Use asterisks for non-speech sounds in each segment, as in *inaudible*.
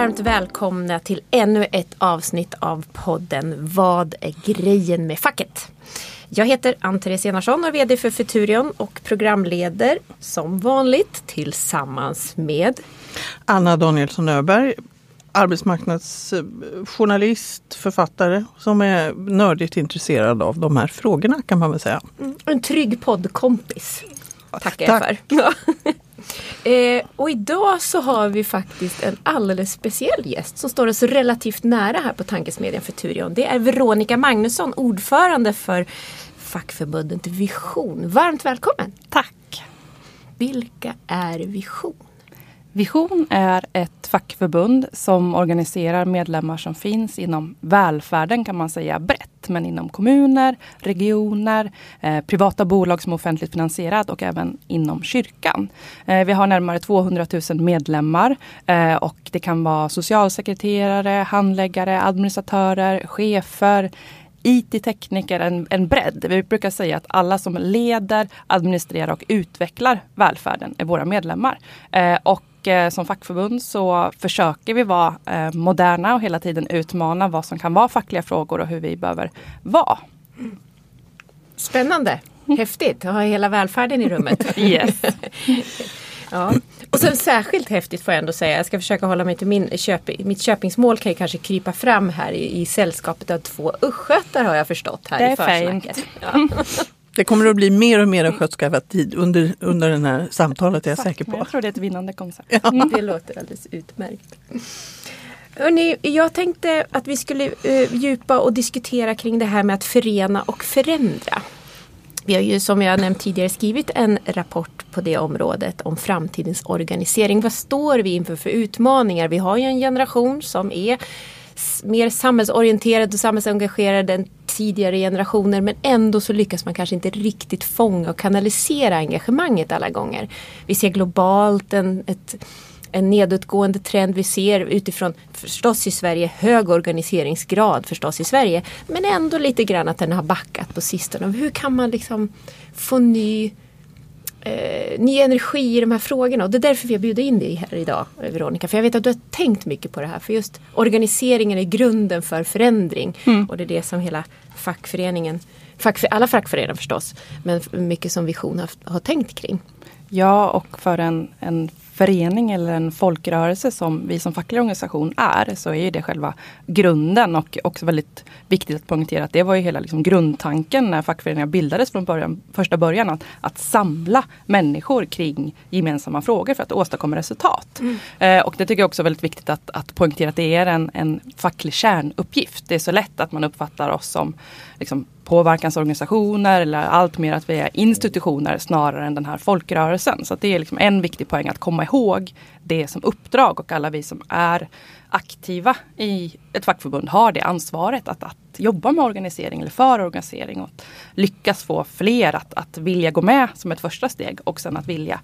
varmt välkomna till ännu ett avsnitt av podden Vad är grejen med facket? Jag heter Ann-Therese Enarsson och är VD för Futurion och programleder som vanligt tillsammans med Anna Danielsson Öberg, arbetsmarknadsjournalist, författare som är nördigt intresserad av de här frågorna kan man väl säga. Mm, en trygg poddkompis. Tackar jag Tack. för. *laughs* Eh, och idag så har vi faktiskt en alldeles speciell gäst som står oss relativt nära här på Tankesmedjan Futurion. Det är Veronica Magnusson, ordförande för fackförbundet Vision. Varmt välkommen! Tack! Vilka är Vision? Vision är ett fackförbund som organiserar medlemmar som finns inom välfärden kan man säga brett. Men inom kommuner, regioner, eh, privata bolag som är offentligt finansierad och även inom kyrkan. Eh, vi har närmare 200 000 medlemmar eh, och det kan vara socialsekreterare, handläggare, administratörer, chefer, IT-tekniker, en, en bredd. Vi brukar säga att alla som leder, administrerar och utvecklar välfärden är våra medlemmar. Eh, och Eh, som fackförbund så försöker vi vara eh, moderna och hela tiden utmana vad som kan vara fackliga frågor och hur vi behöver vara. Spännande! Häftigt att ha hela välfärden i rummet. *laughs* yes. *laughs* ja. Och sen särskilt häftigt får jag ändå säga. Jag ska försöka hålla mig till min köp, mitt köpingsmål kan ju kanske krypa fram här i, i sällskapet av två östgötar har jag förstått här det i försnacket. Ja. *laughs* Det kommer att bli mer och mer östgötska under, under det här samtalet är jag säker på. Jag tror det är ett vinnande koncept. Ja. Mm. Det låter alldeles utmärkt. Hörrni, jag tänkte att vi skulle uh, djupa och diskutera kring det här med att förena och förändra. Vi har ju som jag nämnt tidigare skrivit en rapport på det området om framtidens organisering. Vad står vi inför för utmaningar? Vi har ju en generation som är mer samhällsorienterad och samhällsengagerad än tidigare generationer men ändå så lyckas man kanske inte riktigt fånga och kanalisera engagemanget alla gånger. Vi ser globalt en, ett, en nedåtgående trend. Vi ser utifrån förstås i Sverige hög organiseringsgrad förstås i Sverige men ändå lite grann att den har backat på sistone. Hur kan man liksom få ny eh, ny energi i de här frågorna. Och det är därför vi har bjudit in dig här idag, Veronica. För jag vet att du har tänkt mycket på det här. För just organiseringen är grunden för förändring. Mm. Och det är det som hela fackföreningen, fack, alla fackföreningar förstås, men mycket som Vision har, har tänkt kring. Ja, och för en, en förening eller en folkrörelse som vi som facklig organisation är så är det själva grunden och också väldigt viktigt att poängtera att det var ju hela liksom grundtanken när fackföreningar bildades från början, första början. Att, att samla människor kring gemensamma frågor för att åstadkomma resultat. Mm. Eh, och det tycker jag också är väldigt viktigt att, att poängtera att det är en, en facklig kärnuppgift. Det är så lätt att man uppfattar oss som liksom, påverkansorganisationer eller allt mer att vi är institutioner snarare än den här folkrörelsen. Så det är liksom en viktig poäng att komma ihåg det som uppdrag och alla vi som är aktiva i ett fackförbund har det ansvaret att, att jobba med organisering eller för organisering och lyckas få fler att, att vilja gå med som ett första steg och sen att vilja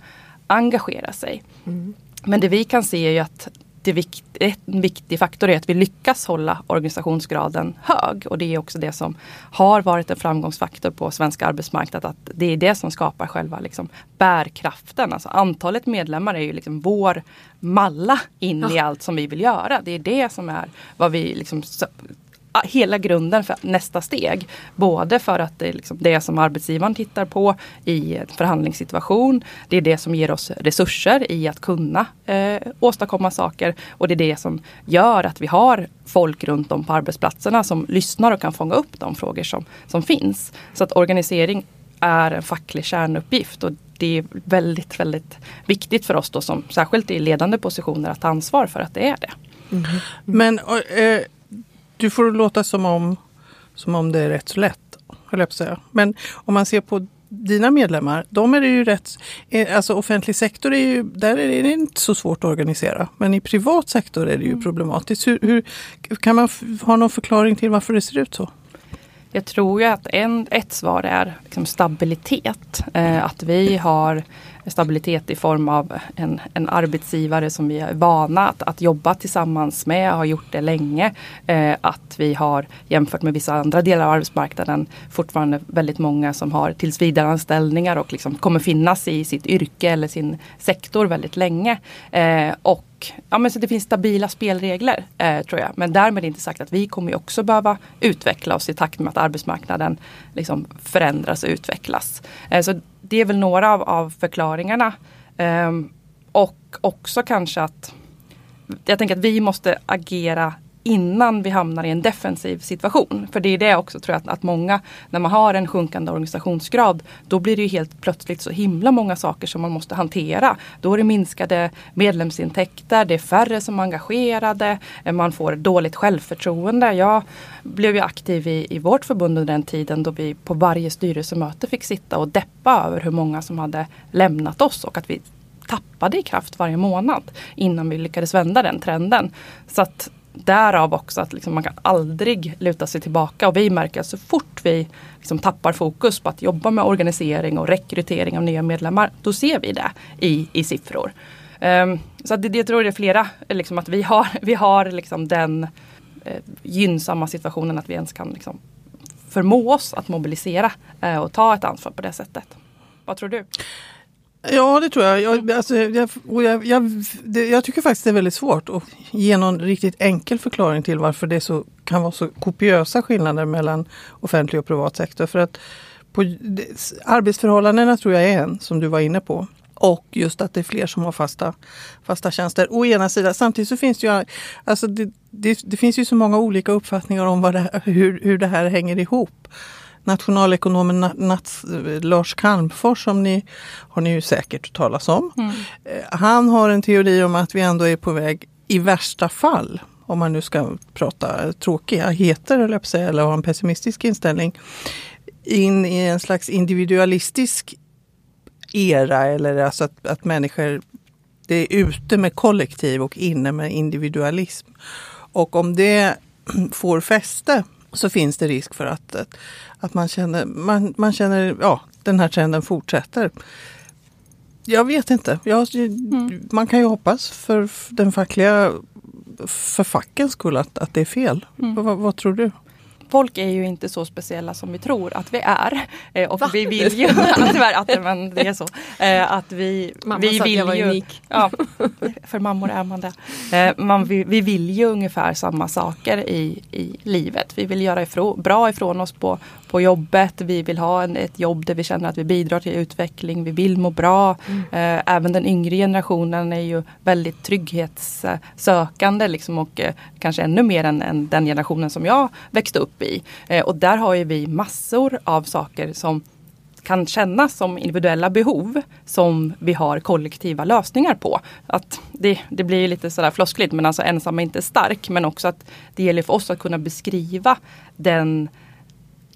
engagera sig. Mm. Men det vi kan se är ju att vikt, en viktig faktor är att vi lyckas hålla organisationsgraden hög. Och det är också det som har varit en framgångsfaktor på svensk arbetsmarknad. Att det är det som skapar själva liksom bärkraften. Alltså antalet medlemmar är ju liksom vår malla in i allt som vi vill göra. Det är det som är vad vi liksom hela grunden för nästa steg. Både för att det är liksom det som arbetsgivaren tittar på i en förhandlingssituation. Det är det som ger oss resurser i att kunna eh, åstadkomma saker. Och det är det som gör att vi har folk runt om på arbetsplatserna som lyssnar och kan fånga upp de frågor som, som finns. Så att organisering är en facklig kärnuppgift. Och det är väldigt, väldigt viktigt för oss då som särskilt i ledande positioner att ta ansvar för att det är det. Mm. Men äh, du får låta som om, som om det är rätt så lätt. Höll jag på säga. Men om man ser på dina medlemmar, de är det ju rätt... Eh, alltså offentlig sektor är ju, där är det inte så svårt att organisera. Men i privat sektor är det ju mm. problematiskt. Hur, hur, kan man ha någon förklaring till varför det ser ut så? Jag tror ju att en, ett svar är liksom stabilitet. Eh, att vi har stabilitet i form av en, en arbetsgivare som vi är vana att, att jobba tillsammans med, har gjort det länge. Eh, att vi har jämfört med vissa andra delar av arbetsmarknaden fortfarande väldigt många som har tillsvidareanställningar och liksom kommer finnas i sitt yrke eller sin sektor väldigt länge. Eh, och ja, men så det finns stabila spelregler eh, tror jag. Men därmed inte sagt att vi kommer också behöva utveckla oss i takt med att arbetsmarknaden liksom förändras och utvecklas. Eh, så det är väl några av, av förklaringarna. Eh, och också kanske att jag tänker att vi måste agera innan vi hamnar i en defensiv situation. För det är det också tror jag att, att många, när man har en sjunkande organisationsgrad, då blir det ju helt plötsligt så himla många saker som man måste hantera. Då är det minskade medlemsintäkter, det är färre som är engagerade, eh, man får dåligt självförtroende. Jag blev ju aktiv i, i vårt förbund under den tiden då vi på varje styrelsemöte fick sitta och deppa över hur många som hade lämnat oss och att vi tappade i kraft varje månad innan vi lyckades vända den trenden. Så att därav också att liksom man kan aldrig luta sig tillbaka och vi märker att så fort vi liksom tappar fokus på att jobba med organisering och rekrytering av nya medlemmar, då ser vi det i, i siffror. Um, så det, det tror jag är flera, liksom att vi har, *laughs* vi har liksom den eh, gynnsamma situationen att vi ens kan liksom förmå oss att mobilisera eh, och ta ett ansvar på det sättet. Vad tror du? Ja, det tror jag. Jag, alltså, jag, jag, jag, det, jag, tycker faktiskt det är väldigt svårt att ge någon riktigt enkel förklaring till varför det så, kan vara så kopiösa skillnader mellan offentlig och privat sektor. För att på, det, arbetsförhållandena tror jag är en, som du var inne på. Och just att det är fler som har fasta, fasta tjänster. Å ena sidan, samtidigt så finns det ju, alltså det, det, det finns ju så många olika uppfattningar om vad det, hur, hur det här hänger ihop nationalekonomen Nats, Lars Calmfors som ni har ni ju säkert talas om. Mm. Eh, han har en teori om att vi ändå är på väg, i värsta fall, om man nu ska prata tråkiga heter eller, säga, eller ha en pessimistisk inställning, in i en slags individualistisk era eller alltså att, att människor det är ute med kollektiv och inne med individualism. Och om det *clears throat* får fäste så finns det risk för att, att man känner, man, man känner ja, den här trenden fortsätter. Jag vet inte. Jag, mm. Man kan ju hoppas för den fackliga för fackens skull att, att det är fel. Mm. Vad, vad tror du? Folk är ju inte så speciella som vi tror att vi är. Eh, och Va? vi vill ju, *laughs* tyvärr att men det är så. Eh, att vi, Mamma vi sa vill att jag var ju, unik. Ja, för mammor är man det. Eh, man, vi, vi vill ju ungefär samma saker i, i livet. Vi vill göra ifrån, bra ifrån oss på, på jobbet. Vi vill ha en, ett jobb där vi känner att vi bidrar till utveckling. Vi vill må bra. Mm. Eh, även den yngre generationen är ju väldigt trygghetssökande liksom, och eh, kanske ännu mer än, än, den generationen som jag växte upp i. Eh, och där har ju vi massor av saker som kan kännas som individuella behov som vi har kollektiva lösningar på. Att det, det blir lite sådär floskligt men alltså ensam är inte stark men också att det gäller för oss att kunna beskriva den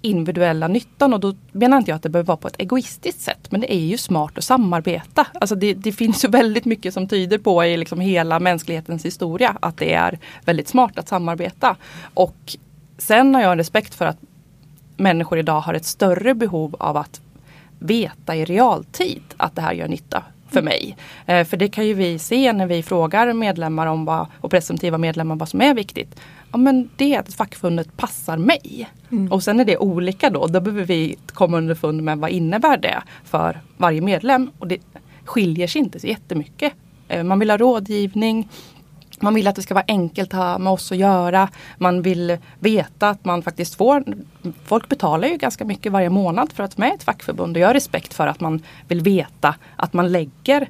individuella nyttan och då menar inte jag att det behöver vara på ett egoistiskt sätt men det är ju smart att samarbeta. Alltså det, det finns ju väldigt mycket som tyder på i liksom hela mänsklighetens historia att det är väldigt smart att samarbeta. Och sen har jag respekt för att människor idag har ett större behov av att veta i realtid att det här gör nytta för mig. Eh, för det kan ju vi se när vi frågar medlemmar om vad, och presumtiva medlemmar vad som är viktigt. Ja men det är att fackförbundet passar mig. Mm. Och sen är det olika då. Då behöver vi komma underfund med vad innebär det för varje medlem. Och det skiljer sig inte så jättemycket. Eh, man vill ha rådgivning, man vill att det ska vara enkelt att ha med oss att göra. Man vill veta att man faktiskt får Folk betalar ju ganska mycket varje månad för att vara med i ett fackförbund. Och jag har respekt för att man vill veta att man lägger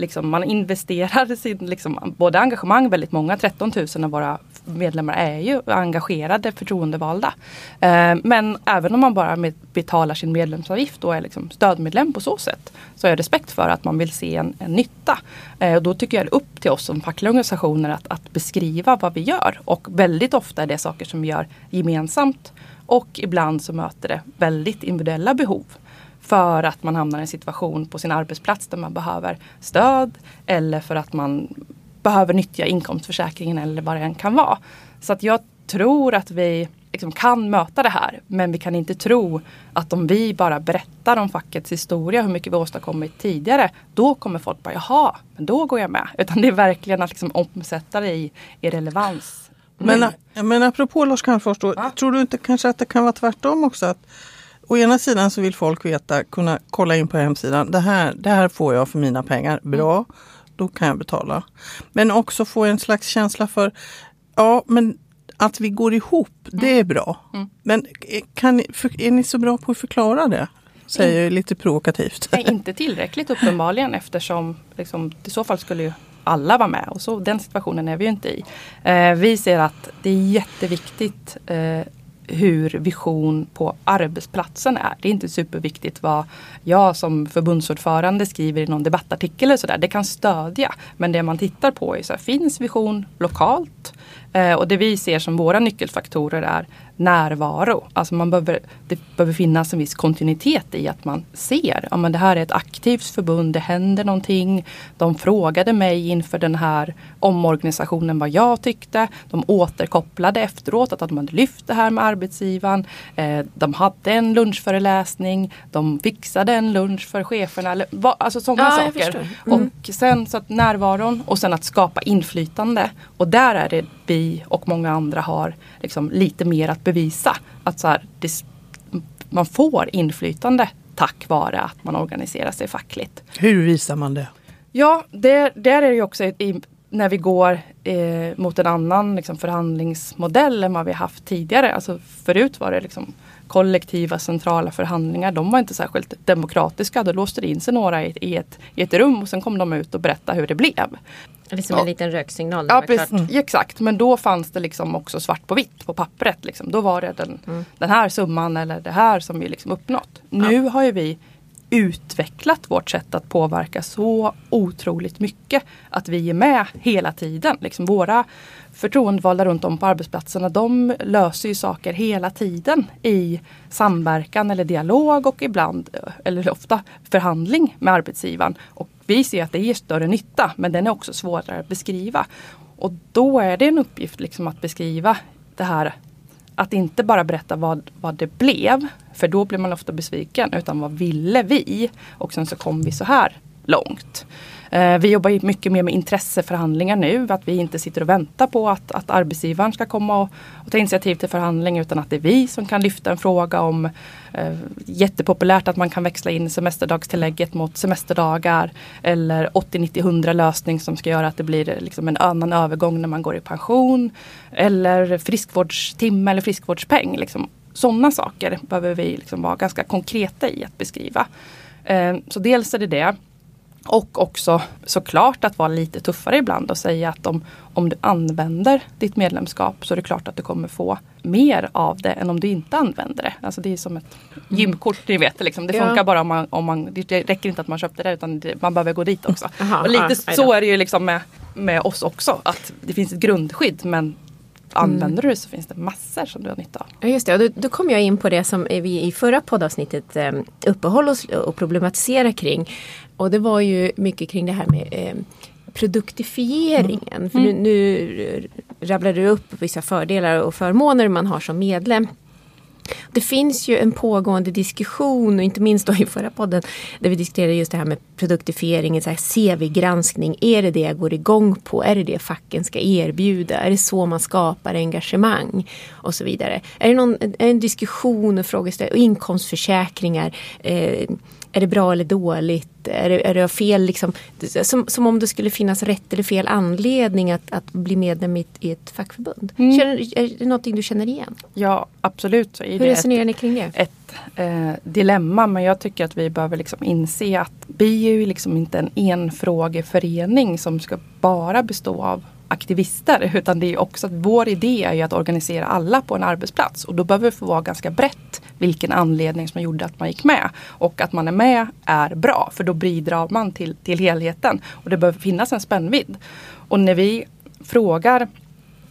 Liksom, man investerar *laughs* sin liksom, både engagemang, väldigt många, 13 000 av våra medlemmar är ju engagerade förtroendevalda. Eh, men även om man bara med, betalar sin medlemsavgift och är liksom stödmedlem på så sätt så har jag respekt för att man vill se en, en nytta. Eh, och då tycker jag det är upp till oss som fackliga organisationer att, att beskriva vad vi gör. Och väldigt ofta är det saker som vi gör gemensamt och ibland så möter det väldigt individuella behov för att man hamnar i en situation på sin arbetsplats där man behöver stöd eller för att man behöver nyttja inkomstförsäkringen eller vad det än kan vara. Så att jag tror att vi liksom kan möta det här. Men vi kan inte tro att om vi bara berättar om fackets historia, hur mycket vi åstadkommit tidigare, då kommer folk bara jaha, men då går jag med. Utan det är verkligen att liksom omsätta det i, i relevans. Men, men apropå Lars Calmfors, då, Ja. tror du inte kanske att det kan vara tvärtom också? Att å ena sidan så vill folk veta, kunna kolla in på hemsidan, det här, det här får jag för mina pengar, bra, då kan jag betala. Men också få en slags känsla för, ja men att vi går ihop, det är bra. Men eh, kan, är ni så bra på att förklara det? Säger jag lite provokativt. Nej, inte tillräckligt uppenbarligen eftersom liksom, i så fall skulle ju alla vara med och så, den situationen är vi ju inte i. Eh, vi ser att det är jätteviktigt eh, hur vision på arbetsplatsen är. Det är inte superviktigt vad jag som förbundsordförande skriver i någon debattartikel eller sådär. Det kan stödja. Men det man tittar på är så här, finns vision lokalt? Eh, och det vi ser som våra nyckelfaktorer är närvaro. Alltså man behöver, det behöver finnas en viss kontinuitet i att man ser. Ja, men det här är ett aktivt förbund, det händer någonting. De frågade mig inför den här omorganisationen vad jag tyckte. De återkopplade efteråt att de hade lyft det här med arbetsgivaren. Eh, de hade en lunchföreläsning. De fixade en lunch för cheferna. Eller, alltså sådana Ja, saker. Mm. Och sen så att närvaron och sen att skapa inflytande. Och där är det vi och många andra har liksom lite mer att bevisa. Att så här, det, man får inflytande tack vare att man organiserar sig fackligt. Hur visar man det? Ja, det, där är det ju också i, när vi går eh, mot en annan liksom, förhandlingsmodell än vad vi haft tidigare. Alltså, förut var det liksom kollektiva centrala förhandlingar. De var inte särskilt demokratiska. Då låste det in sig några i, i, ett, i ett rum och sen kom de ut och berättade hur det blev. Det är som Ja. en liten röksignal. Ja, precis, exakt. Men då fanns det liksom också svart på vitt på pappret. Liksom. Då var det den, den här summan eller det här som vi liksom uppnått. Nu har ju vi utvecklat vårt sätt att påverka så otroligt mycket. Att vi är med hela tiden. Liksom våra förtroendevalda runt om på arbetsplatserna de löser ju saker hela tiden i samverkan eller dialog och ibland, eller ofta förhandling med arbetsgivaren. Och vi ser att det ger större nytta men den är också svårare att beskriva. Och då är det en uppgift liksom att beskriva det här att inte bara berätta vad, vad det blev, för då blir man ofta besviken, utan vad ville vi? Och sen så kom vi så här långt. Eh, vi jobbar mycket mer med intresseförhandlingar nu, att vi inte sitter och väntar på att, att arbetsgivaren ska komma och, och ta initiativ till förhandling, utan att det är vi som kan lyfta en fråga om eh, jättepopulärt att man kan växla in semesterdagstillägget mot semesterdagar eller 80-90-100 lösning som ska göra att det blir liksom en annan övergång när man går i pension. Eller friskvårdstimme eller friskvårdspeng. Liksom. Sådana saker behöver vi liksom vara ganska konkreta i att beskriva. Eh, så dels är det det. Och också såklart att vara lite tuffare ibland och säga att om, om du använder ditt medlemskap så är det klart att du kommer få mer av det än om du inte använder det. Alltså det är som ett gymkort, ni vet. Liksom. Det Ja. funkar bara om man, om man, det räcker inte att man köpte det utan det, man behöver gå dit också. Aha, och lite ah, aj då. så är det ju liksom med, med oss också. Att det finns ett grundskydd men använder du det så finns det massor som du har nytta av. Ja, just det. Och då, då kom jag in på det som vi i förra poddavsnittet eh, uppehöll oss och problematiserade kring. Och det var ju mycket kring det här med eh, produktifieringen. För nu, nu rabblar du upp vissa fördelar och förmåner man har som medlem. Det finns ju en pågående diskussion och inte minst då i förra podden där vi diskuterade just det här med produktifiering, så här CV-granskning. Är det det jag går igång på? Är det det facken ska erbjuda? Är det så man skapar engagemang? Och så vidare. Är det någon en diskussion och frågeställning? Och inkomstförsäkringar. Eh, är det bra eller dåligt? Är det, är det fel? Liksom, som, som om det skulle finnas rätt eller fel anledning att, att bli medlem i ett, i ett fackförbund. Känner, är det någonting du känner igen? Ja absolut. Så är Hur det ett- resonerar ni kring det? ett eh, dilemma men jag tycker att vi behöver liksom inse att vi är ju liksom inte en enfrågeförening som ska bara bestå av aktivister utan det är också att vår idé är att organisera alla på en arbetsplats och då behöver det få vara ganska brett vilken anledning som gjorde att man gick med. Och att man är med är bra för då bidrar man till, till helheten och det behöver finnas en spännvidd. Och när vi frågar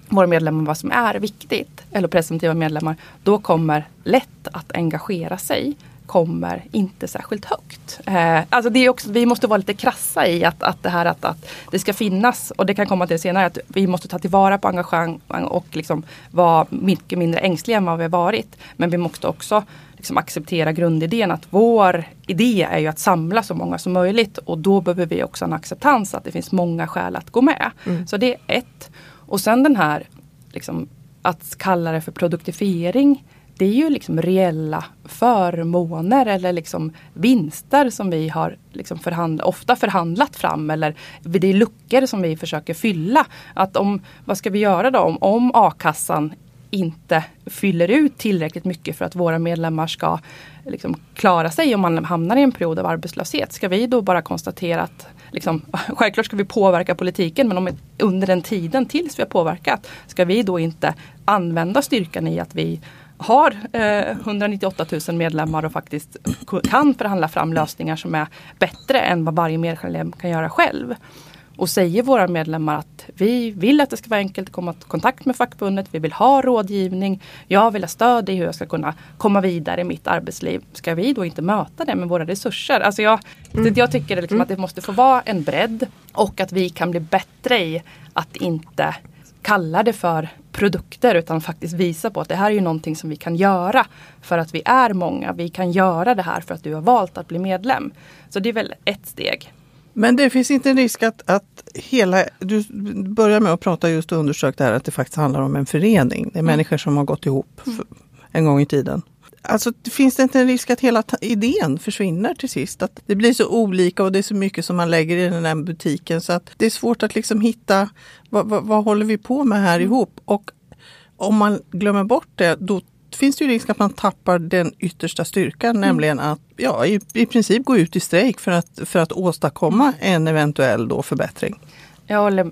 våra medlemmar vad som är viktigt, eller presumtiva medlemmar, då kommer lätt att engagera sig kommer inte särskilt högt. Eh, alltså det är också, vi måste vara lite krassa i att, att det här att, att det ska finnas, och det kan komma till senare, att vi måste ta tillvara på engagemang och liksom vara mycket mindre ängsliga än vad vi har varit. Men vi måste också liksom acceptera grundidén att vår idé är ju att samla så många som möjligt och då behöver vi också en acceptans att det finns många skäl att gå med. Mm. Så det är ett. Och sen den här liksom, att kalla det för produktifiering det är ju liksom reella förmåner eller liksom vinster som vi har liksom förhandla, ofta förhandlat fram eller det är luckor som vi försöker fylla. Att om, vad ska vi göra då om, om a-kassan inte fyller ut tillräckligt mycket för att våra medlemmar ska liksom klara sig om man hamnar i en period av arbetslöshet. Ska vi då bara konstatera att liksom, *laughs* självklart ska vi påverka politiken men om under den tiden tills vi har påverkat ska vi då inte använda styrkan i att vi har eh, 198 000 medlemmar och faktiskt kan förhandla fram lösningar som är bättre än vad varje medlem kan göra själv. Och säger våra medlemmar att vi vill att det ska vara enkelt att komma i kontakt med fackförbundet, vi vill ha rådgivning, jag vill ha stöd i hur jag ska kunna komma vidare i mitt arbetsliv. Ska vi då inte möta det med våra resurser? Alltså jag, mm. jag tycker liksom mm. att det måste få vara en bredd och att vi kan bli bättre i att inte kalla det för produkter utan faktiskt visa på att det här är ju någonting som vi kan göra för att vi är många. Vi kan göra det här för att du har valt att bli medlem. Så det är väl ett steg. Men det finns inte en risk att, att hela, du börjar med att prata just och undersökt det här att det faktiskt handlar om en förening. Det är mm. människor som har gått ihop mm. en gång i tiden. Alltså finns det inte en risk att hela idén försvinner till sist? Att det blir så olika och det är så mycket som man lägger i den här butiken så att det är svårt att liksom hitta vad, vad, vad håller vi på med här ihop? Och om man glömmer bort det då finns det ju risk att man tappar den yttersta styrkan, mm. nämligen att ja, i, i princip gå ut i strejk för att, för att åstadkomma mm. en eventuell då förbättring. Jag håller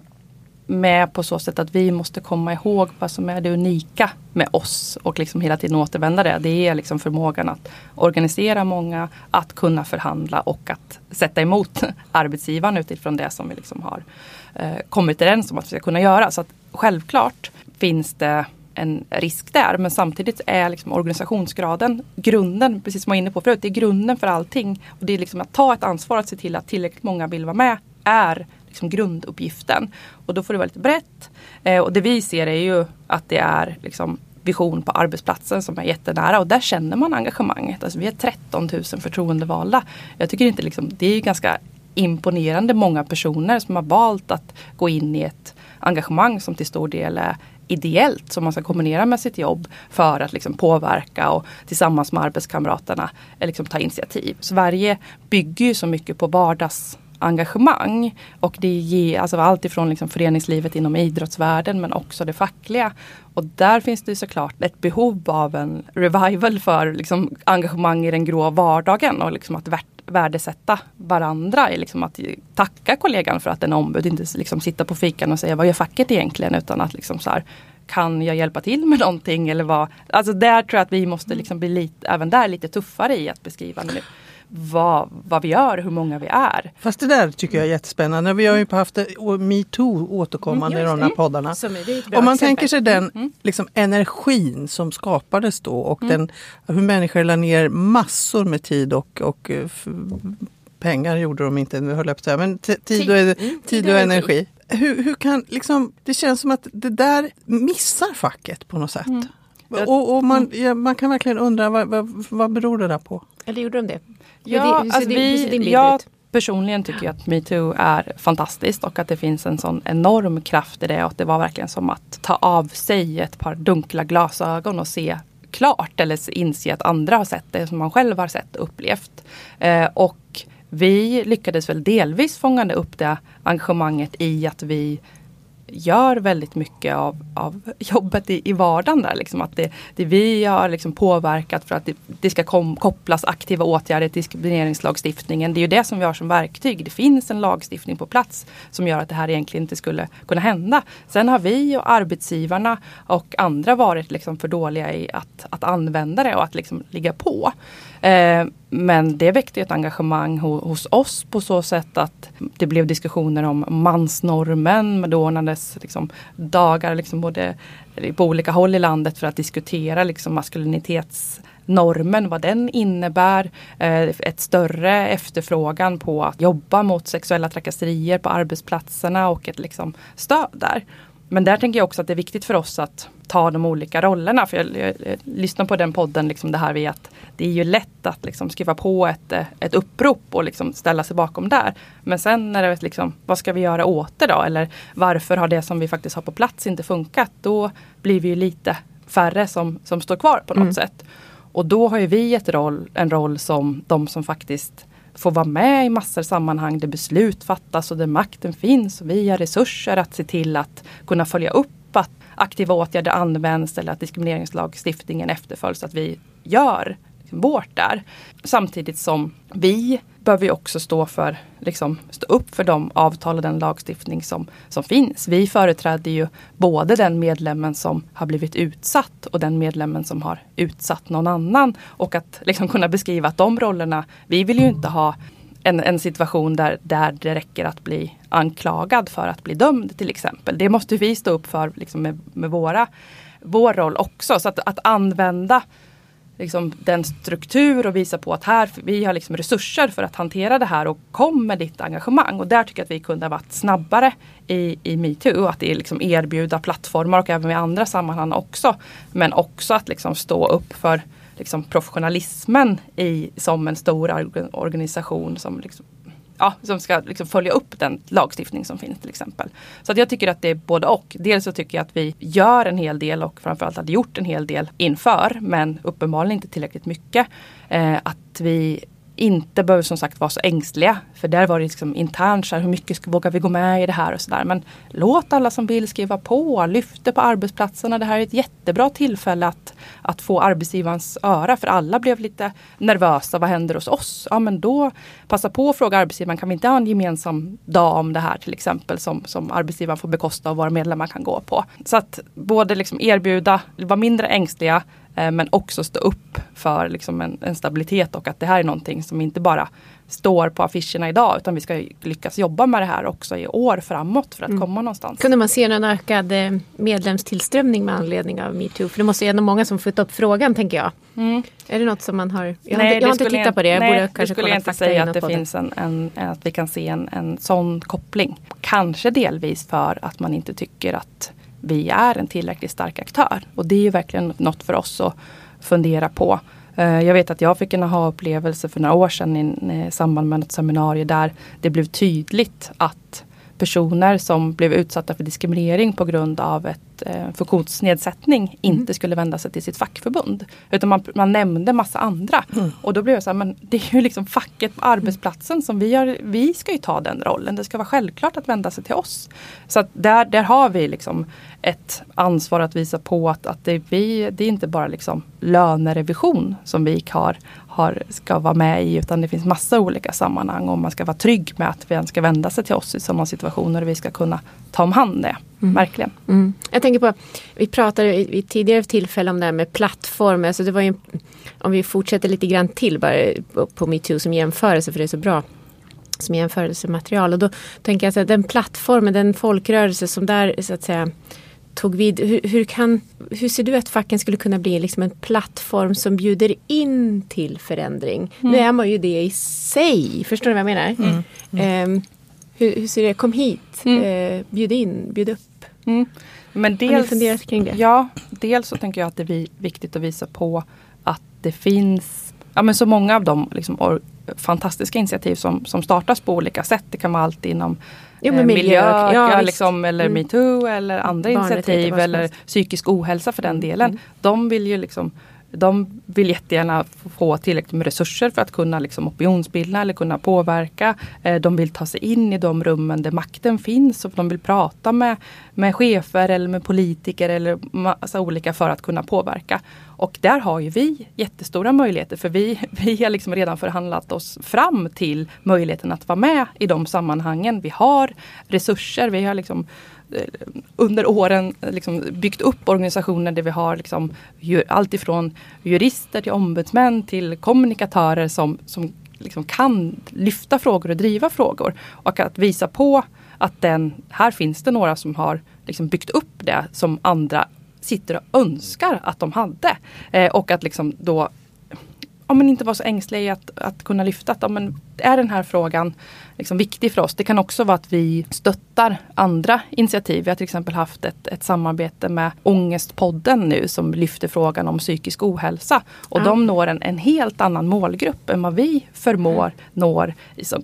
med på så sätt att vi måste komma ihåg vad som är det unika med oss och liksom hela tiden återvända det. Det är liksom förmågan att organisera många, att kunna förhandla och att sätta emot *laughs* arbetsgivaren utifrån det som vi liksom har eh, kommit överens om att vi ska kunna göra. Så att självklart finns det en risk där. Men samtidigt är liksom organisationsgraden grunden, precis som jag var inne på förut, det är grunden för allting. Och det är liksom att ta ett ansvar att se till att tillräckligt många vill vara med är liksom grunduppgiften. Och då får det vara lite brett. Eh, och det vi ser är ju att det är liksom vision på arbetsplatsen som är jättenära och där känner man engagemanget. Alltså vi är 13 000 förtroendevalda. Jag tycker inte liksom, det är ganska imponerande många personer som har valt att gå in i ett engagemang som till stor del är ideellt som man ska kombinera med sitt jobb för att liksom påverka och tillsammans med arbetskamraterna eh, liksom ta initiativ. Sverige bygger ju så mycket på engagemang. och det ger alltså allt ifrån liksom föreningslivet inom idrottsvärlden men också det fackliga. Och där finns det såklart ett behov av en revival för liksom engagemang i den grå vardagen och liksom att värdesätta varandra. Liksom att tacka kollegan för att den är ombud, inte liksom sitta på fikan och säga vad gör facket egentligen utan att liksom så här, kan jag hjälpa till med någonting eller vad? Alltså där tror jag att vi måste liksom bli lite, även där lite tuffare i att beskriva nu vad, vad vi gör, hur många vi är. Fast det där tycker jag är jättespännande. Vi har ju haft metoo återkommande mm, i de här poddarna. Om man exempel. tänker sig den mm. liksom, energin som skapades då och mm. den, hur människor la ner massor med tid och, och eh, pengar gjorde de inte, nu höll jag på att säga, men tid och, mm, tid och energi. Hur, hur kan, liksom, det känns som att det där missar facket på något sätt. Mm. Och, och man, ja, man kan verkligen undra vad, vad, vad beror det där på? Eller gjorde de det? Ja, det, alltså vi, jag personligen tycker att metoo är fantastiskt och att det finns en sån enorm kraft i det och att det var verkligen som att ta av sig ett par dunkla glasögon och se klart eller inse att andra har sett det som man själv har sett och upplevt. Eh, och vi lyckades väl delvis fånga upp det engagemanget i att vi gör väldigt mycket av, av *laughs* jobbet i, i vardagen där. Liksom, att det, det vi har liksom påverkat för att det, det ska kom, kopplas aktiva åtgärder till diskrimineringslagstiftningen. Det är ju det som vi har som verktyg. Det finns en lagstiftning på plats som gör att det här egentligen inte skulle kunna hända. Sen har vi och arbetsgivarna och andra varit liksom för dåliga i att, att använda det och att liksom ligga på. Eh, men det väckte ett engagemang hos oss på så sätt att det blev diskussioner om mansnormen. Det ordnades liksom dagar liksom både på olika håll i landet för att diskutera liksom maskulinitetsnormen, vad den innebär. Eh, ett större efterfrågan på att jobba mot sexuella trakasserier på arbetsplatserna och ett liksom stöd där. Men där tänker jag också att det är viktigt för oss att ta de olika rollerna. För jag, jag, jag lyssnar på den podden, liksom det här vid att det är ju lätt att liksom skriva på ett, ett upprop och liksom ställa sig bakom där. Men sen när det är liksom, vad ska vi göra åt det då? Eller varför har det som vi faktiskt har på plats inte funkat? Då blir vi ju lite färre som, som står kvar på något mm. sätt. Och då har ju vi ett roll, en roll som de som faktiskt får vara med i massor sammanhang där beslut fattas och där makten finns. Vi har resurser att se till att kunna följa upp att aktiva åtgärder används eller att diskrimineringslagstiftningen efterföljs. Att vi gör liksom vårt där. Samtidigt som vi behöver också stå för, liksom, stå upp för de avtal och den lagstiftning som, som finns. Vi företräder ju både den medlemmen som har blivit utsatt och den medlemmen som har utsatt någon annan. Och att liksom kunna beskriva att de rollerna, vi vill ju inte ha en, en situation där, där det räcker att bli anklagad för att bli dömd till exempel. Det måste vi stå upp för liksom med, med våra, vår roll också. Så att, att använda liksom, den struktur och visa på att här, vi har liksom resurser för att hantera det här och kom med ditt engagemang. Och där tycker jag att vi kunde ha varit snabbare i, i metoo. Att det är liksom erbjuda plattformar och även i andra sammanhang också. Men också att liksom stå upp för liksom professionalismen i, som en stor organisation som liksom ja, som ska liksom följa upp den lagstiftning som finns till exempel. Så att jag tycker att det är både och. Dels så tycker jag att vi gör en hel del och framförallt hade gjort en hel del inför men uppenbarligen inte tillräckligt mycket. Eh, att vi inte behöver som sagt vara så ängsliga. För där var det liksom internt, så här, hur mycket vågar vi gå med i det här och sådär. Men låt alla som vill skriva på, lyft det på arbetsplatserna. Det här är ett jättebra tillfälle att, att få arbetsgivarens öra. För alla blev lite nervösa, vad händer hos oss? Ja men då passa på att fråga arbetsgivaren, kan vi inte ha en gemensam dag om det här till exempel som, som arbetsgivaren får bekosta och våra medlemmar kan gå på. Så att både liksom erbjuda, vara mindre ängsliga men också stå upp för liksom en, en, stabilitet och att det här är någonting som inte bara står på affischerna idag utan vi ska lyckas jobba med det här också i år framåt för att mm. komma någonstans. Kunde man se en ökad eh, medlemstillströmning med anledning av metoo? För det måste ju ändå många som fått upp frågan tänker jag. Mm. Är det något som man har? Jag nej, har inte, jag har inte tittat på det. Jag nej, borde kanske skulle jag inte säga att det finns en, en, att vi kan se en, en sån koppling. Kanske delvis för att man inte tycker att vi är en tillräckligt stark aktör. Och det är ju verkligen något för oss att fundera på. Eh, jag vet att jag fick en aha-upplevelse för några år sedan i eh, samband med ett seminarium där det blev tydligt att personer som blev utsatta för diskriminering på grund av ett eh, funktionsnedsättning mm. inte skulle vända sig till sitt fackförbund. Utan man, man nämnde massa andra. Mm. Och då blev jag så här, men det är ju liksom facket på arbetsplatsen som vi har, vi ska ju ta den rollen. Det ska vara självklart att vända sig till oss. Så där, där har vi liksom ett ansvar att visa på att, att det, vi, det är inte bara liksom lönerevision som vi har, har, ska vara med i utan det finns massa olika sammanhang och man ska vara trygg med att vi ska vända sig till oss i sådana situationer och vi ska kunna ta om hand det. Mm. Verkligen. Mm. Jag tänker på, vi pratade i tidigare tillfälle om det här med plattformar. Alltså det var ju, om vi fortsätter lite grann till bara på metoo som jämförelse för det är så bra som jämförelsematerial. Och då tänker jag att den plattformen, den folkrörelse som där så att säga tog vid. Hur, hur, kan, hur ser du att facken skulle kunna bli liksom en plattform som bjuder in till förändring? Mm. Nu är man ju det i sig, förstår du vad jag menar? Mm. Mm. Um, hur, hur, ser det Kom hit, mm. uh, bjud in, bjud upp. Mm. Men dels, Har ni funderat kring det? Ja, dels så tänker jag att det är viktigt att visa på att det finns ja, men så många av de liksom, fantastiska initiativ som, som startas på olika sätt. Det kan vara allt inom jo, eh, miljö, miljö ja, liksom, eller mm. metoo eller andra Barnet initiativ eller psykisk ohälsa för den delen. Mm. De vill ju liksom de vill jättegärna få tillräckligt med resurser för att kunna liksom opinionsbilda eller kunna påverka. Eh, de vill ta sig in i de rummen där makten finns och de vill prata med, med chefer eller med politiker eller massa alltså olika för att kunna påverka. Och där har ju vi jättestora möjligheter för vi, *laughs* vi har liksom redan förhandlat oss fram till möjligheten att vara med i de sammanhangen. Vi har resurser, vi har liksom Eh, under åren eh, liksom byggt upp organisationer där vi har liksom, allt ifrån jurister till ombudsmän till kommunikatörer som, som liksom kan lyfta frågor och driva frågor. Och att visa på att den, här finns det några som har liksom byggt upp det som andra sitter och önskar att de hade. Eh, och att liksom då ja, men inte vara så ängslig i att, att kunna lyfta att ja, men är den här frågan liksom viktig för oss. Det kan också vara att vi stöttar andra initiativ. Vi har till exempel haft ett, ett samarbete med Ångestpodden nu som lyfter frågan om psykisk ohälsa. Och ja. de når en, en helt annan målgrupp än vad vi förmår mm. når.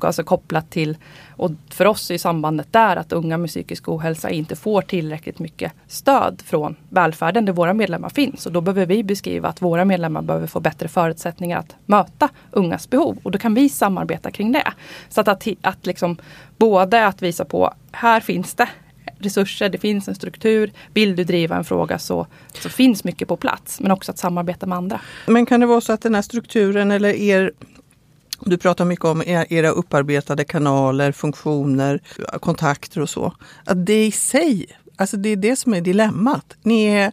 Alltså kopplat till och för oss är sambandet där att unga med psykisk ohälsa inte får tillräckligt mycket stöd från välfärden där våra medlemmar finns. Och då behöver vi beskriva att våra medlemmar behöver få bättre förutsättningar att möta ungas behov. Och då kan vi samarbeta kring det. Så att, att, att liksom, både att visa på, här finns det resurser, det finns en struktur. Vill du driva en fråga så, så finns mycket på plats. Men också att samarbeta med andra. Men kan det vara så att den här strukturen eller er du pratar mycket om era upparbetade kanaler, funktioner, kontakter och så. Att det i sig, alltså det är det som är dilemmat. Ni är,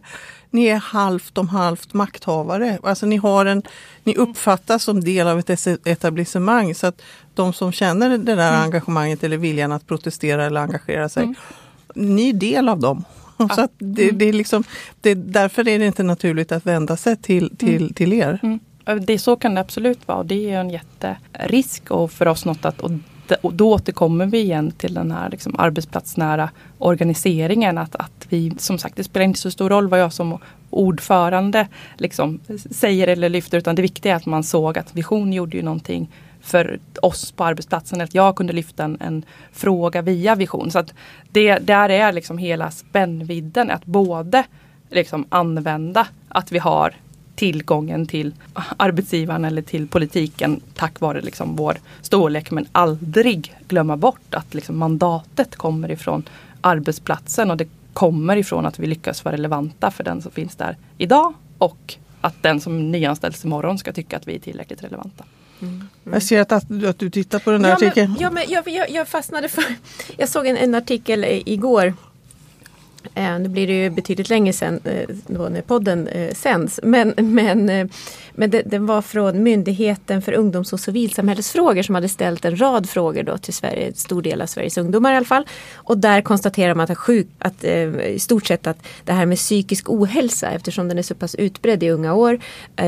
ni är halvt om halvt makthavare. Alltså ni, har en, ni uppfattas som del av ett etablissemang. Så att de som känner det där mm. engagemanget eller viljan att protestera eller engagera sig, mm. ni är del av dem. *laughs* Så att det, mm. det, är liksom, det, därför är det inte naturligt att vända sig till, till, mm. till er. Mm. Det, så kan det absolut vara. Det är en jätterisk och för oss något att och och då återkommer vi igen till den här liksom arbetsplatsnära organiseringen. Att, att vi, som sagt, det spelar inte så stor roll vad jag som ordförande liksom säger eller lyfter. Utan det viktiga är att man såg att Vision gjorde ju någonting för oss på arbetsplatsen. Att jag kunde lyfta en, en fråga via Vision. Så att det där är liksom hela spännvidden. Att både liksom använda att vi har tillgången till arbetsgivaren eller till politiken tack vare liksom vår storlek men aldrig glömma bort att liksom mandatet kommer ifrån arbetsplatsen och det kommer ifrån att vi lyckas vara relevanta för den som finns där idag och att den som nyanställs imorgon ska tycka att vi är tillräckligt relevanta. Mm. Mm. Jag ser att, att, du tittar på den där ja, artikeln. Men, ja, men jag, jag, jag, fastnade för... Jag såg en, en artikel igår Eh, nu blir det ju betydligt längre sen eh, då när podden eh, sänds. Men, men, men det, den var från Myndigheten för ungdoms och civilsamhällesfrågor som hade ställt en rad frågor då till Sverige, en stor del av Sveriges ungdomar i alla fall. Och där konstaterar man att, sjuk, att i stort sett att det här med psykisk ohälsa eftersom den är så pass utbredd i unga år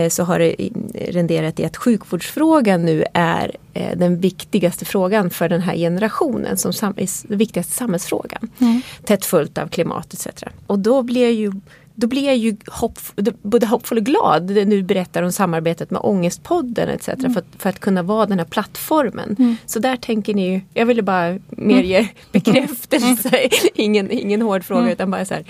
så har det renderat i att sjukvårdsfrågan nu är den viktigaste frågan för den här generationen som är den viktigaste samhällsfrågan. Mm. Tätt följt av klimat etc. Och då blir ju då blir jag ju hopp, både hoppfull och glad när du berättar om samarbetet med Ångestpodden etc. Mm. För, att, för att kunna vara den här plattformen. Mm. Så där tänker ni ju, jag ville bara mer mm. ge *laughs* bekräftelse. ingen, ingen hård fråga mm. utan bara så här,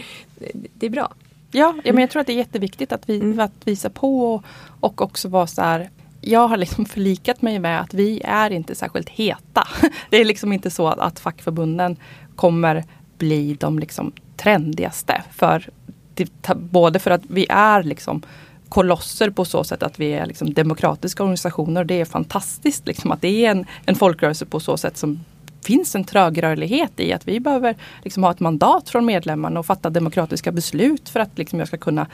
det är bra. Ja, ja men jag tror att det är jätteviktigt att, vi, mm. att visa på och, och också vara så här jag har liksom förlikat mig med att vi är inte särskilt heta. *laughs* Det är liksom inte så att fackförbunden kommer bli de liksom trendigaste. För, både för att vi är liksom kolosser på så sätt att vi är liksom demokratiska organisationer. Det är fantastiskt liksom att det är en, en folkrörelse på så sätt som finns en trögrörlighet i att vi behöver liksom ha ett mandat från medlemmarna och fatta demokratiska beslut för att liksom jag ska kunna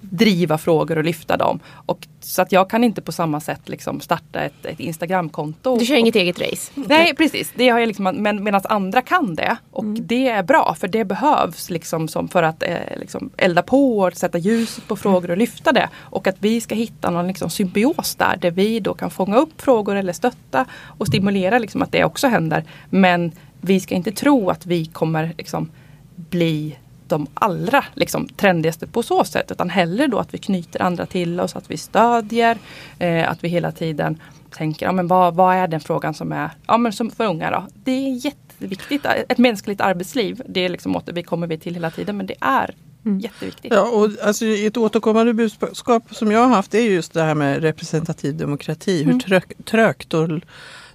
driva frågor och lyfta dem. Och, så att jag kan inte på samma sätt liksom starta ett, ett Instagramkonto. Du kör inget eget race? Nej precis, det har jag liksom, men medan andra kan det. Och mm. det är bra för det behövs liksom som för att eh, liksom elda på och sätta ljuset på frågor och lyfta det. Och att vi ska hitta någon liksom symbios där, där vi då kan fånga upp frågor eller stötta och stimulera liksom att det också händer. Men vi ska inte tro att vi kommer liksom bli de allra liksom, trendigaste på så sätt. Utan hellre då att vi knyter andra till oss, att vi stödjer, eh, att vi hela tiden tänker, ja, men vad, vad är den frågan som är, ja men som för unga då. Det är jätteviktigt. Ett mänskligt arbetsliv, det är liksom, vi kommer vi till hela tiden men det är Mm. Jätteviktigt. Ja, och alltså, ett återkommande budskap som jag har haft är just det här med representativ demokrati. Mm. Hur trög, trögt och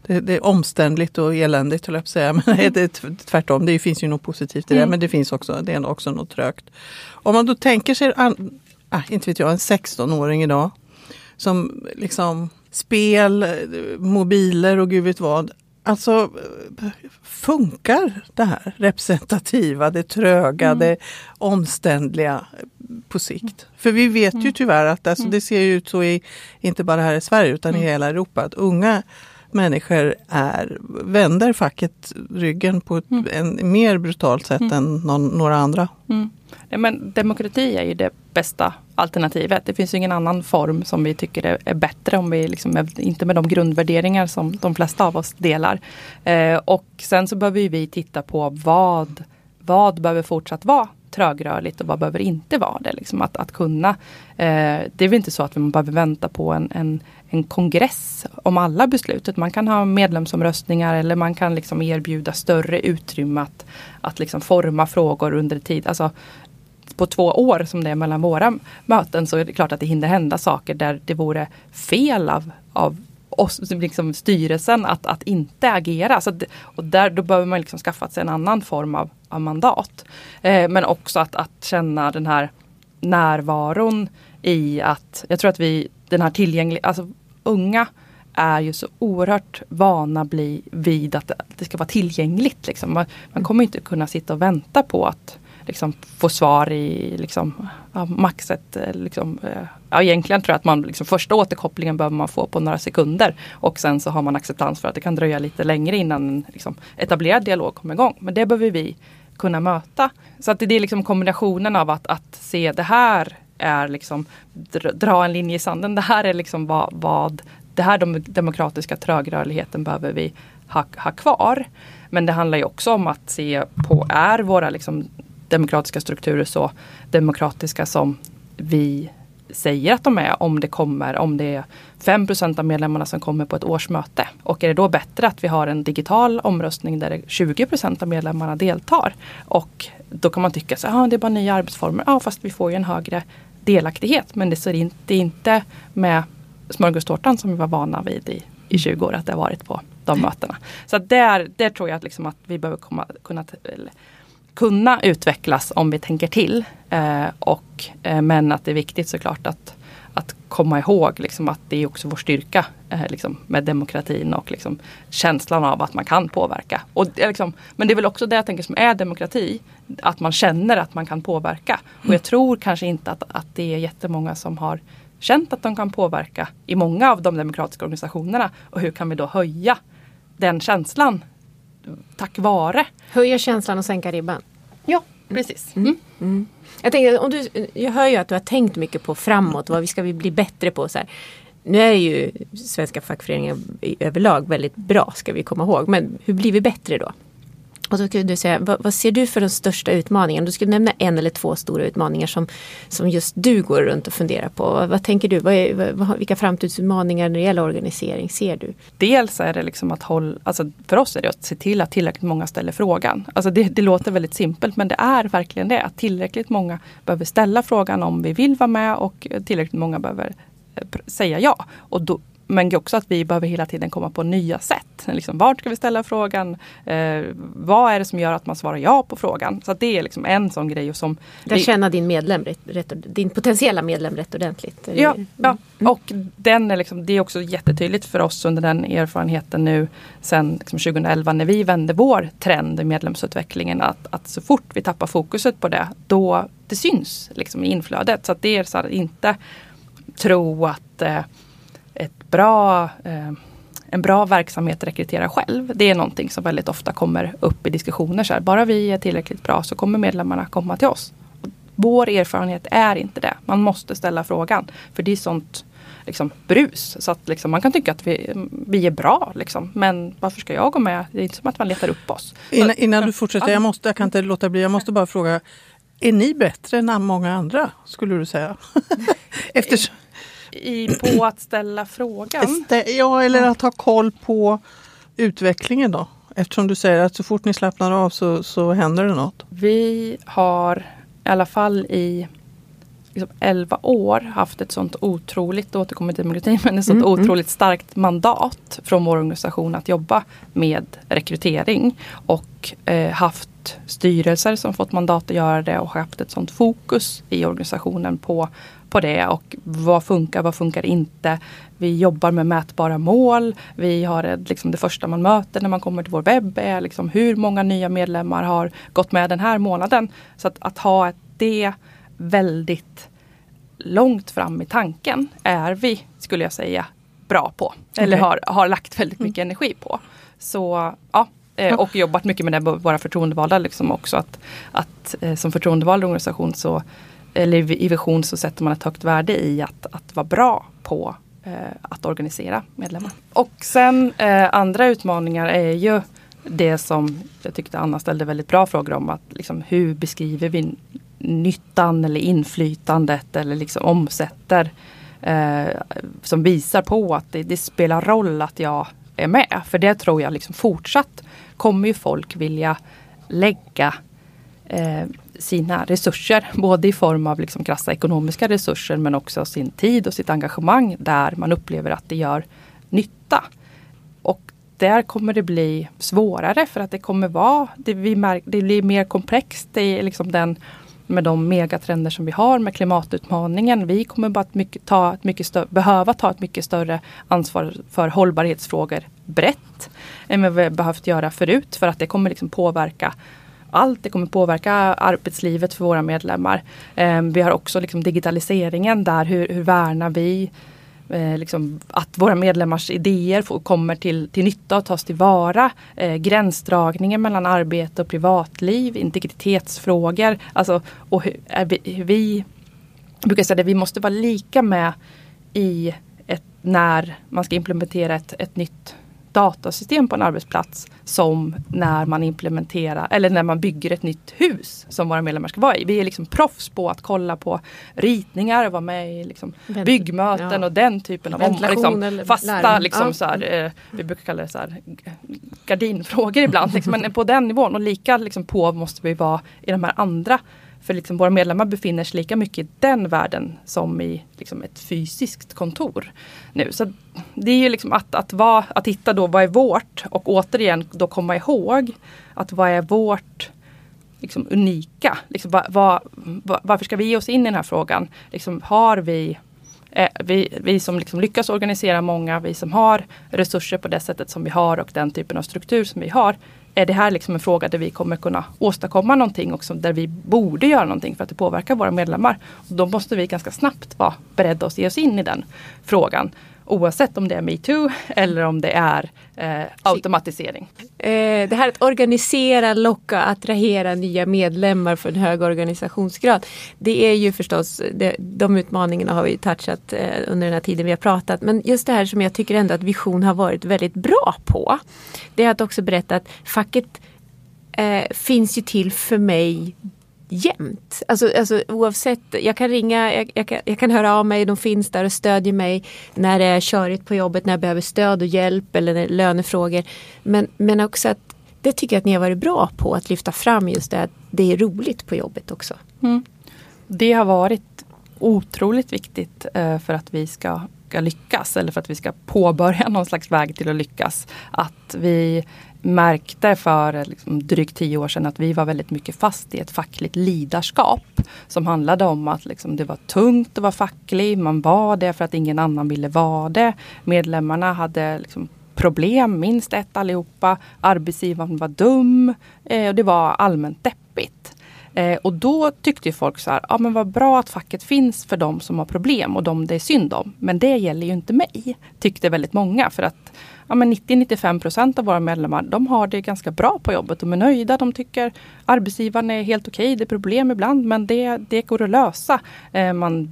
det, det, är omständligt och eländigt höll jag på att säga. *laughs* Men det är tvärtom, det finns ju något positivt i det. Mm. Men det finns också, det är också något trögt. Om man då tänker sig, an, ah, inte vet jag, en 16-åring idag. Som liksom spel, mobiler och gud vet vad. Alltså funkar det här representativa, det tröga, mm. det omständliga på sikt? För vi vet ju mm. tyvärr att alltså, mm. det ser ut så i, inte bara här i Sverige utan i mm. hela Europa, att unga människor är, vänder facket ryggen på ett mm. en, mer brutalt sätt mm. än någon, några andra. Mm. Ja, men demokrati är ju det bästa alternativet. Det finns ingen annan form som vi tycker är, är bättre om vi liksom inte med de grundvärderingar som de flesta av oss delar. Eh, och sen så behöver vi titta på vad, vad behöver fortsatt vara trögrörligt och vad behöver inte vara det. Liksom att, att kunna, eh, det är väl inte så att man behöver vänta på en, en, en kongress om alla beslut. Man kan ha medlemsomröstningar eller man kan liksom erbjuda större utrymme att, att liksom forma frågor under tid. Alltså, på två år som det är mellan våra möten så är det klart att det hinner hända saker där det vore fel av, av oss, liksom styrelsen att, att inte agera. Så att, och där, då behöver man liksom skaffa sig en annan form av, av mandat. Eh, men också att, att känna den här närvaron i att, jag tror att vi, den här tillgängliga, alltså unga är ju så oerhört vana bli, vid att det ska vara tillgängligt. Liksom. Man, man kommer inte kunna sitta och vänta på att liksom, få svar i liksom, max ett, eh, liksom, eh, ja, egentligen tror jag att man liksom, första återkopplingen behöver man få på några sekunder och sen så har man acceptans för att det kan dröja lite längre innan en liksom, etablerad dialog kommer igång. Men det behöver vi kunna möta. Så att det är liksom kombinationen av att, att se det här är liksom dra en linje i sanden. Det här är liksom vad, vad det här de demokratiska trögrörligheten behöver vi ha, ha kvar. Men det handlar ju också om att se på, är våra liksom demokratiska strukturer så demokratiska som vi säger att de är om det kommer, om det är 5% av medlemmarna som kommer på ett årsmöte. Och är det då bättre att vi har en digital omröstning där 20% av medlemmarna deltar? Och då kan man tycka att ah, det är bara nya arbetsformer. Ja, fast vi får ju en högre delaktighet. Men det ser inte, inte med smörgåstårtan som vi var vana vid i, i 20 år att det har varit på de mötena. Så där, där tror jag att, liksom att vi behöver komma, kunna kunna utvecklas om vi tänker till. Eh, och, eh, men att det är viktigt såklart att, att komma ihåg liksom, att det är också vår styrka eh, liksom, med demokratin och liksom, känslan av att man kan påverka. Och, eh, liksom, men det är väl också det jag tänker som är demokrati. Att man känner att man kan påverka. Och jag tror kanske inte att, att det är jättemånga som har känt att de kan påverka i många av de demokratiska organisationerna. Och hur kan vi då höja den känslan tack vare. Höja känslan och sänka ribban. Ja, precis. Mm. Mm. mm. Jag, tänker, om du, jag hör ju att du har tänkt mycket på framåt. Vad vi ska vi bli bättre på? Så här. Nu är ju svenska fackföreningar överlag väldigt bra ska vi komma ihåg. Men hur blir vi bättre då? Och då skulle du säga, vad, vad, ser du för den största utmaningen? Du skulle nämna en eller två stora utmaningar som, som just du går runt och funderar på. Vad, vad tänker du? Vad är, vad, vilka framtidsutmaningar när det gäller organisering ser du? Dels är det liksom att hålla, alltså för oss är det att se till att tillräckligt många ställer frågan. Alltså det, det låter väldigt simpelt men det är verkligen det. Att tillräckligt många behöver ställa frågan om vi vill vara med och tillräckligt många behöver eh, säga ja. Och då, men också att vi behöver hela tiden komma på nya sätt. Liksom, vart ska vi ställa frågan? Eh, vad är det som gör att man svarar ja på frågan? Så det är liksom en sån grej. Och som Där känna din medlem, rätt, rätt, din potentiella medlem rätt ordentligt. Ja, ja. Mm. och den är liksom, det är också jättetydligt för oss under den erfarenheten nu sen liksom 2011 när vi vände vår trend i medlemsutvecklingen. Att, att så fort vi tappar fokuset på det, då det syns liksom i inflödet. Så det är så att inte tro att eh, bra, eh, en bra verksamhet rekryterar själv. Det är någonting som väldigt ofta kommer upp i diskussioner. Så här, bara vi är tillräckligt bra så kommer medlemmarna komma till oss. Vår erfarenhet är inte det. Man måste ställa frågan. För det är sånt liksom, brus. Så att liksom, man kan tycka att vi, vi är bra. Liksom. Men varför ska jag gå med? Det är inte som att man letar upp oss. Innan, innan du fortsätter, jag, måste, jag kan inte låta bli. Jag måste bara fråga. Är ni bättre än många andra skulle du säga? *laughs* Eftersom i, på att ställa frågan? Ja, eller att ha koll på utvecklingen då? Eftersom du säger att så fort ni slappnar av så, så händer det något. Vi har i alla fall i liksom 11 år haft ett sånt otroligt, återkommer till demokrati, men ett sånt Mm, mm. otroligt starkt mandat från vår organisation att jobba med rekrytering. Och eh, haft styrelser som fått mandat att göra det och haft ett sånt fokus i organisationen på, på det. Och vad funkar, vad funkar inte? Vi jobbar med mätbara mål. Vi har liksom det första man möter när man kommer till vår webb är liksom hur många nya medlemmar har gått med den här månaden. Så att, att ha det väldigt långt fram i tanken är vi, skulle jag säga, bra på. Eller har, har lagt väldigt mycket energi på. Så ja, eh, och jobbat mycket med det, våra förtroendevalda liksom också. Att, att eh, som förtroendevald organisation så, eller i vision så sätter man ett högt värde i att, att vara bra på eh, att organisera medlemmar. Och sen eh, andra utmaningar är ju det som jag tyckte Anna ställde väldigt bra frågor om. Att liksom, hur beskriver vi nyttan eller inflytandet eller liksom omsätter eh, som visar på att det, det spelar roll att jag är med. För det tror jag liksom fortsatt kommer ju folk vilja lägga eh, sina resurser, både i form av liksom krassa ekonomiska resurser men också sin tid och sitt engagemang där man upplever att det gör nytta. Och där kommer det bli svårare för att det kommer vara, det, vi märk, det blir mer komplext. Det är liksom den med de megatrender som vi har med klimatutmaningen. Vi kommer bara att mycket, ta ett mycket stö- behöva ta ett mycket större ansvar för hållbarhetsfrågor brett än vad vi behövt göra förut för att det kommer liksom påverka allt. Det kommer påverka arbetslivet för våra medlemmar. Eh, vi har också liksom digitaliseringen där. Hur, hur värnar vi eh, liksom att våra medlemmars idéer får, kommer till, till nytta och tas tillvara. Eh, gränsdragningen mellan arbete och privatliv, integritetsfrågor. Alltså, och hur, är vi, hur vi brukar säga att vi måste vara lika med i ett, när man ska implementera ett, ett nytt datasystem på en arbetsplats som när man implementerar eller när man bygger ett nytt hus som våra medlemmar ska vara i. Vi är liksom proffs på att kolla på ritningar och vara med i liksom Vent- byggmöten ja. och den typen av liksom, fasta liksom, Ja. så här, eh, vi brukar kalla det så här, gardinfrågor ibland. Liksom, men på den nivån och lika liksom, på måste vi vara i de här andra. För liksom, våra medlemmar befinner sig lika mycket i den världen som i liksom, ett fysiskt kontor. nu. Så Det är ju liksom att, att, va, att hitta då vad är vårt och återigen då komma ihåg att vad är vårt liksom, unika. Liksom, va, va, va, varför ska vi ge oss in i den här frågan? Liksom, har vi eh, vi, vi som liksom lyckas organisera många, vi som har resurser på det sättet som vi har och den typen av struktur som vi har. Är det här liksom en fråga där vi kommer kunna åstadkomma någonting också där vi borde göra någonting för att det påverkar våra medlemmar. Och då måste vi ganska snabbt vara beredda att ge oss in i den frågan. Oavsett om det är metoo eller om det är eh, automatisering. Eh, det här att organisera, locka, attrahera nya medlemmar för en hög organisationsgrad. Det är ju förstås, det, de utmaningarna har vi touchat eh, under den här tiden vi har pratat. Men just det här som jag tycker ändå att Vision har varit väldigt bra på. Det är att också berätta att facket eh, finns ju till för mig jämt. Alltså, alltså oavsett, jag kan ringa, jag, jag, kan, jag kan höra av mig, de finns där och stödjer mig när det är körigt på jobbet, när jag behöver stöd och hjälp eller när lönefrågor. Men, men också att det tycker jag att ni har varit bra på, att lyfta fram just det att det är roligt på jobbet också. Mm. Det har varit otroligt viktigt eh, för att vi ska, ska lyckas eller för att vi ska påbörja *laughs* någon slags väg till att lyckas. Att vi märkte för liksom, drygt tio år sedan att vi var väldigt mycket fast i ett fackligt lidarskap. Som handlade om att liksom, det var tungt att vara facklig. Man var det för att ingen annan ville vara det. Medlemmarna hade liksom, problem, minst ett allihopa. Arbetsgivaren var dum eh, och det var allmänt deppigt. Eh, och då tyckte ju folk så här, ja men vad bra att facket finns för de som har problem och de det är synd om. Men det gäller ju inte mig, tyckte väldigt många. För att ja, 90-95 procent av våra medlemmar, de har det ganska bra på jobbet. De är nöjda, de tycker arbetsgivaren är helt okej. Det är problem ibland men det, det går att lösa. Eh, man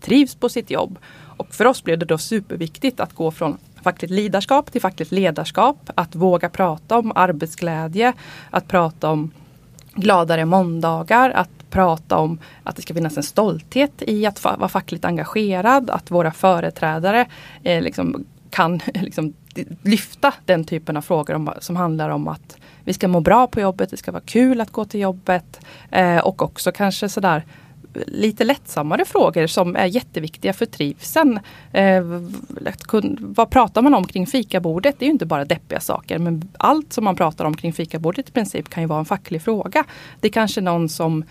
trivs på sitt jobb. Och för oss blev det då superviktigt att gå från fackligt ledarskap till fackligt ledarskap. Att våga prata om arbetsglädje, att prata om gladare måndagar, att prata om att det ska finnas en stolthet i att fa- vara fackligt engagerad, att våra företrädare eh, liksom kan *laughs* liksom, lyfta den typen av frågor om, som handlar om att vi ska må bra på jobbet, det ska vara kul att gå till jobbet eh, och också kanske sådär lite lättsammare frågor som är jätteviktiga för trivseln. Eh, vad pratar man om kring fikabordet? Det är ju inte bara deppiga saker men allt som man pratar om kring fikabordet i princip kan ju vara en facklig fråga. Det är kanske någon som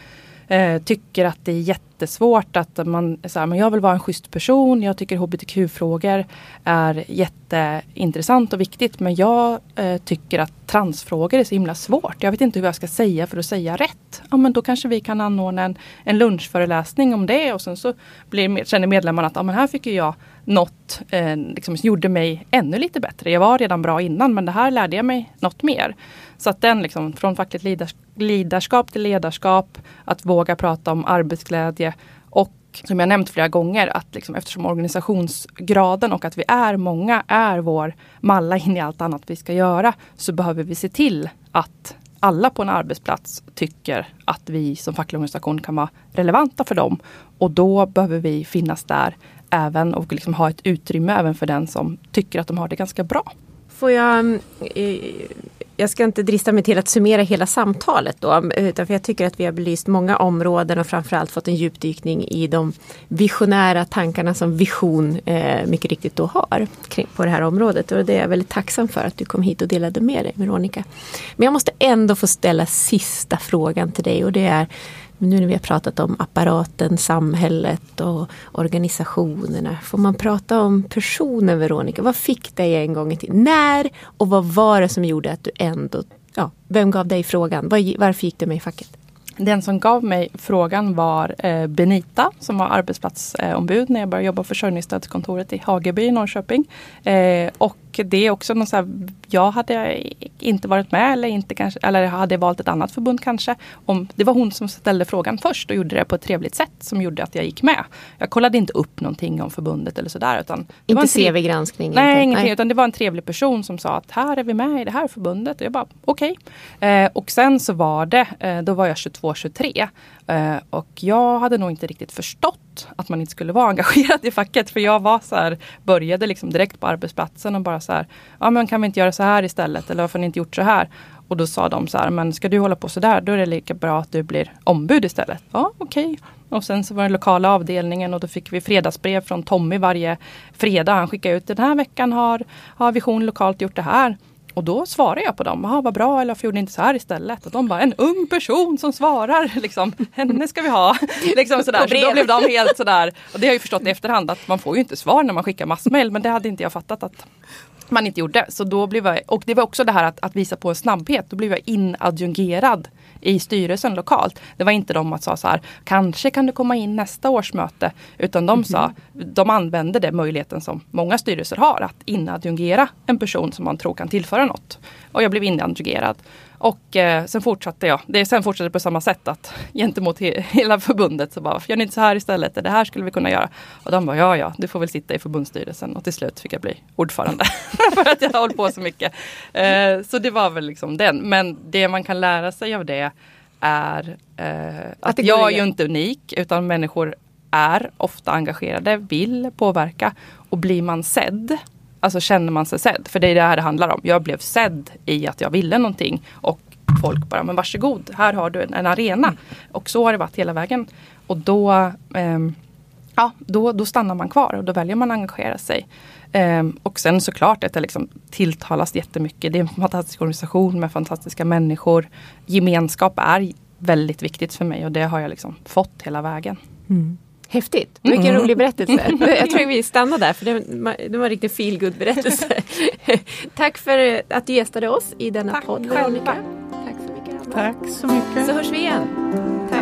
eh, tycker att det är jättesvårt att man så här, men jag vill vara en schysst person. Jag tycker hbtq-frågor är jätteintressant och viktigt. Men jag eh, tycker att transfrågor är så himla svårt. Jag vet inte hur jag ska säga för att säga rätt. Ja men då kanske vi kan anordna en, en lunchföreläsning om det och sen så blir, känner medlemmarna att ja, men här fick jag något eh, liksom, gjorde mig ännu lite bättre. Jag var redan bra innan men det här lärde jag mig något mer. Så att den liksom, från fackligt ledarskap till ledarskap, att våga prata om arbetsglädje och som jag nämnt flera gånger, att liksom, eftersom organisationsgraden och att vi är många är vår malla in i allt annat vi ska göra, så behöver vi se till att alla på en arbetsplats tycker att vi som facklig organisation kan vara relevanta för dem. Och då behöver vi finnas där även och liksom ha ett utrymme även för den som tycker att de har det ganska bra. Får jag mm, eh, jag ska inte drista mig till att summera hela samtalet då. Utan för jag tycker att vi har belyst många områden och framförallt fått en djupdykning i de visionära tankarna som Vision eh, mycket riktigt då har på det här området. Och det är jag väldigt tacksam för att du kom hit och delade med dig Veronica. Men jag måste ändå få ställa sista frågan till dig och det är nu när vi har pratat om apparaten, samhället och organisationerna. Får man prata om personen Veronica? Vad fick dig en gång i tiden? När och vad var det som gjorde att du ändå, ja, vem gav dig frågan? Var, varför gick du med i facket? Den som gav mig frågan var eh, Benita som var arbetsplatsombud när jag började jobba på försörjningsstödskontoret i Hageby i Norrköping. Eh, och och det är också något så här, jag hade inte varit med eller, inte kanske, eller hade valt ett annat förbund kanske. Om, det var hon som ställde frågan först och gjorde det på ett trevligt sätt som gjorde att jag gick med. Jag kollade inte upp någonting om förbundet eller sådär. Utan det inte CV-granskning? Nej, inte. ingenting. Nej. Utan det var en trevlig person som sa att här är vi med i det här förbundet. Och jag bara okej. Okay. Eh, och sen så var det, eh, då var jag 22-23. Eh, och jag hade nog inte riktigt förstått att man inte skulle vara *laughs* engagerad i facket. För jag var så här, började liksom direkt på arbetsplatsen och bara så här, ja men kan vi inte göra så här istället? Eller varför har ni inte gjort så här? Och då sa de så här, men ska du hålla på så där, då är det lika bra att du blir ombud istället. Ja, okej. Okay. Och sen så var det lokala avdelningen och då fick vi fredagsbrev från Tommy varje fredag. Han skickade ut den här veckan har, har Vision lokalt gjort det här. Och då svarar jag på dem. Jaha, vad bra, eller varför gjorde ni inte så här istället? Och de bara, en ung person som svarar, *laughs* liksom, henne ska vi ha. *laughs* liksom sådär. Så då blev de *laughs* helt sådär. Och det har jag förstått i efterhand att man får ju inte svar när man skickar massmail. Men det hade inte jag fattat att man inte gjorde. Så då blev jag, och det var också det här att, att visa på en snabbhet. Då blev jag inadjungerad i styrelsen lokalt. Det var inte de att sa så här, kanske kan du komma in nästa årsmöte. Utan de sa, de använde den möjligheten som många styrelser har, att inadjungera en person som man tror kan tillföra något. Och jag blev inadjungerad. Och eh, sen fortsatte jag. Det, sen fortsatte det på samma sätt att gentemot he, *laughs* hela förbundet så bara, gör ni inte så här istället? Det här skulle vi kunna göra. Och de bara, ja ja, du får väl sitta i förbundsstyrelsen. Och till slut fick jag bli ordförande. *laughs* för att jag har hållit på så mycket. Eh, så det var väl liksom den. Men det man kan lära sig av det är eh, att, jag är ju inte unik utan människor är ofta engagerade, vill påverka. Och blir man sedd Alltså känner man sig sedd? För det är det här det handlar om. Jag blev sedd i att jag ville någonting. Och folk bara, men varsågod, här har du en, en arena. Och så har det varit hela vägen. Och då, eh, ja, då, då stannar man kvar och då väljer man att engagera sig. Eh, och sen såklart att det liksom tilltalas jättemycket. Det är en fantastisk organisation med fantastiska människor. Gemenskap är väldigt viktigt för mig och det har jag liksom fått hela vägen. Mm. Häftigt, vilken mm. rolig berättelse. *laughs* Jag tror vi stannar där för det var, det var en riktig feelgood berättelse. *laughs* Tack för att du gästade oss i denna Tack podd Veronica. Tack så mycket. Tack så mycket. Så hörs vi igen. Tack.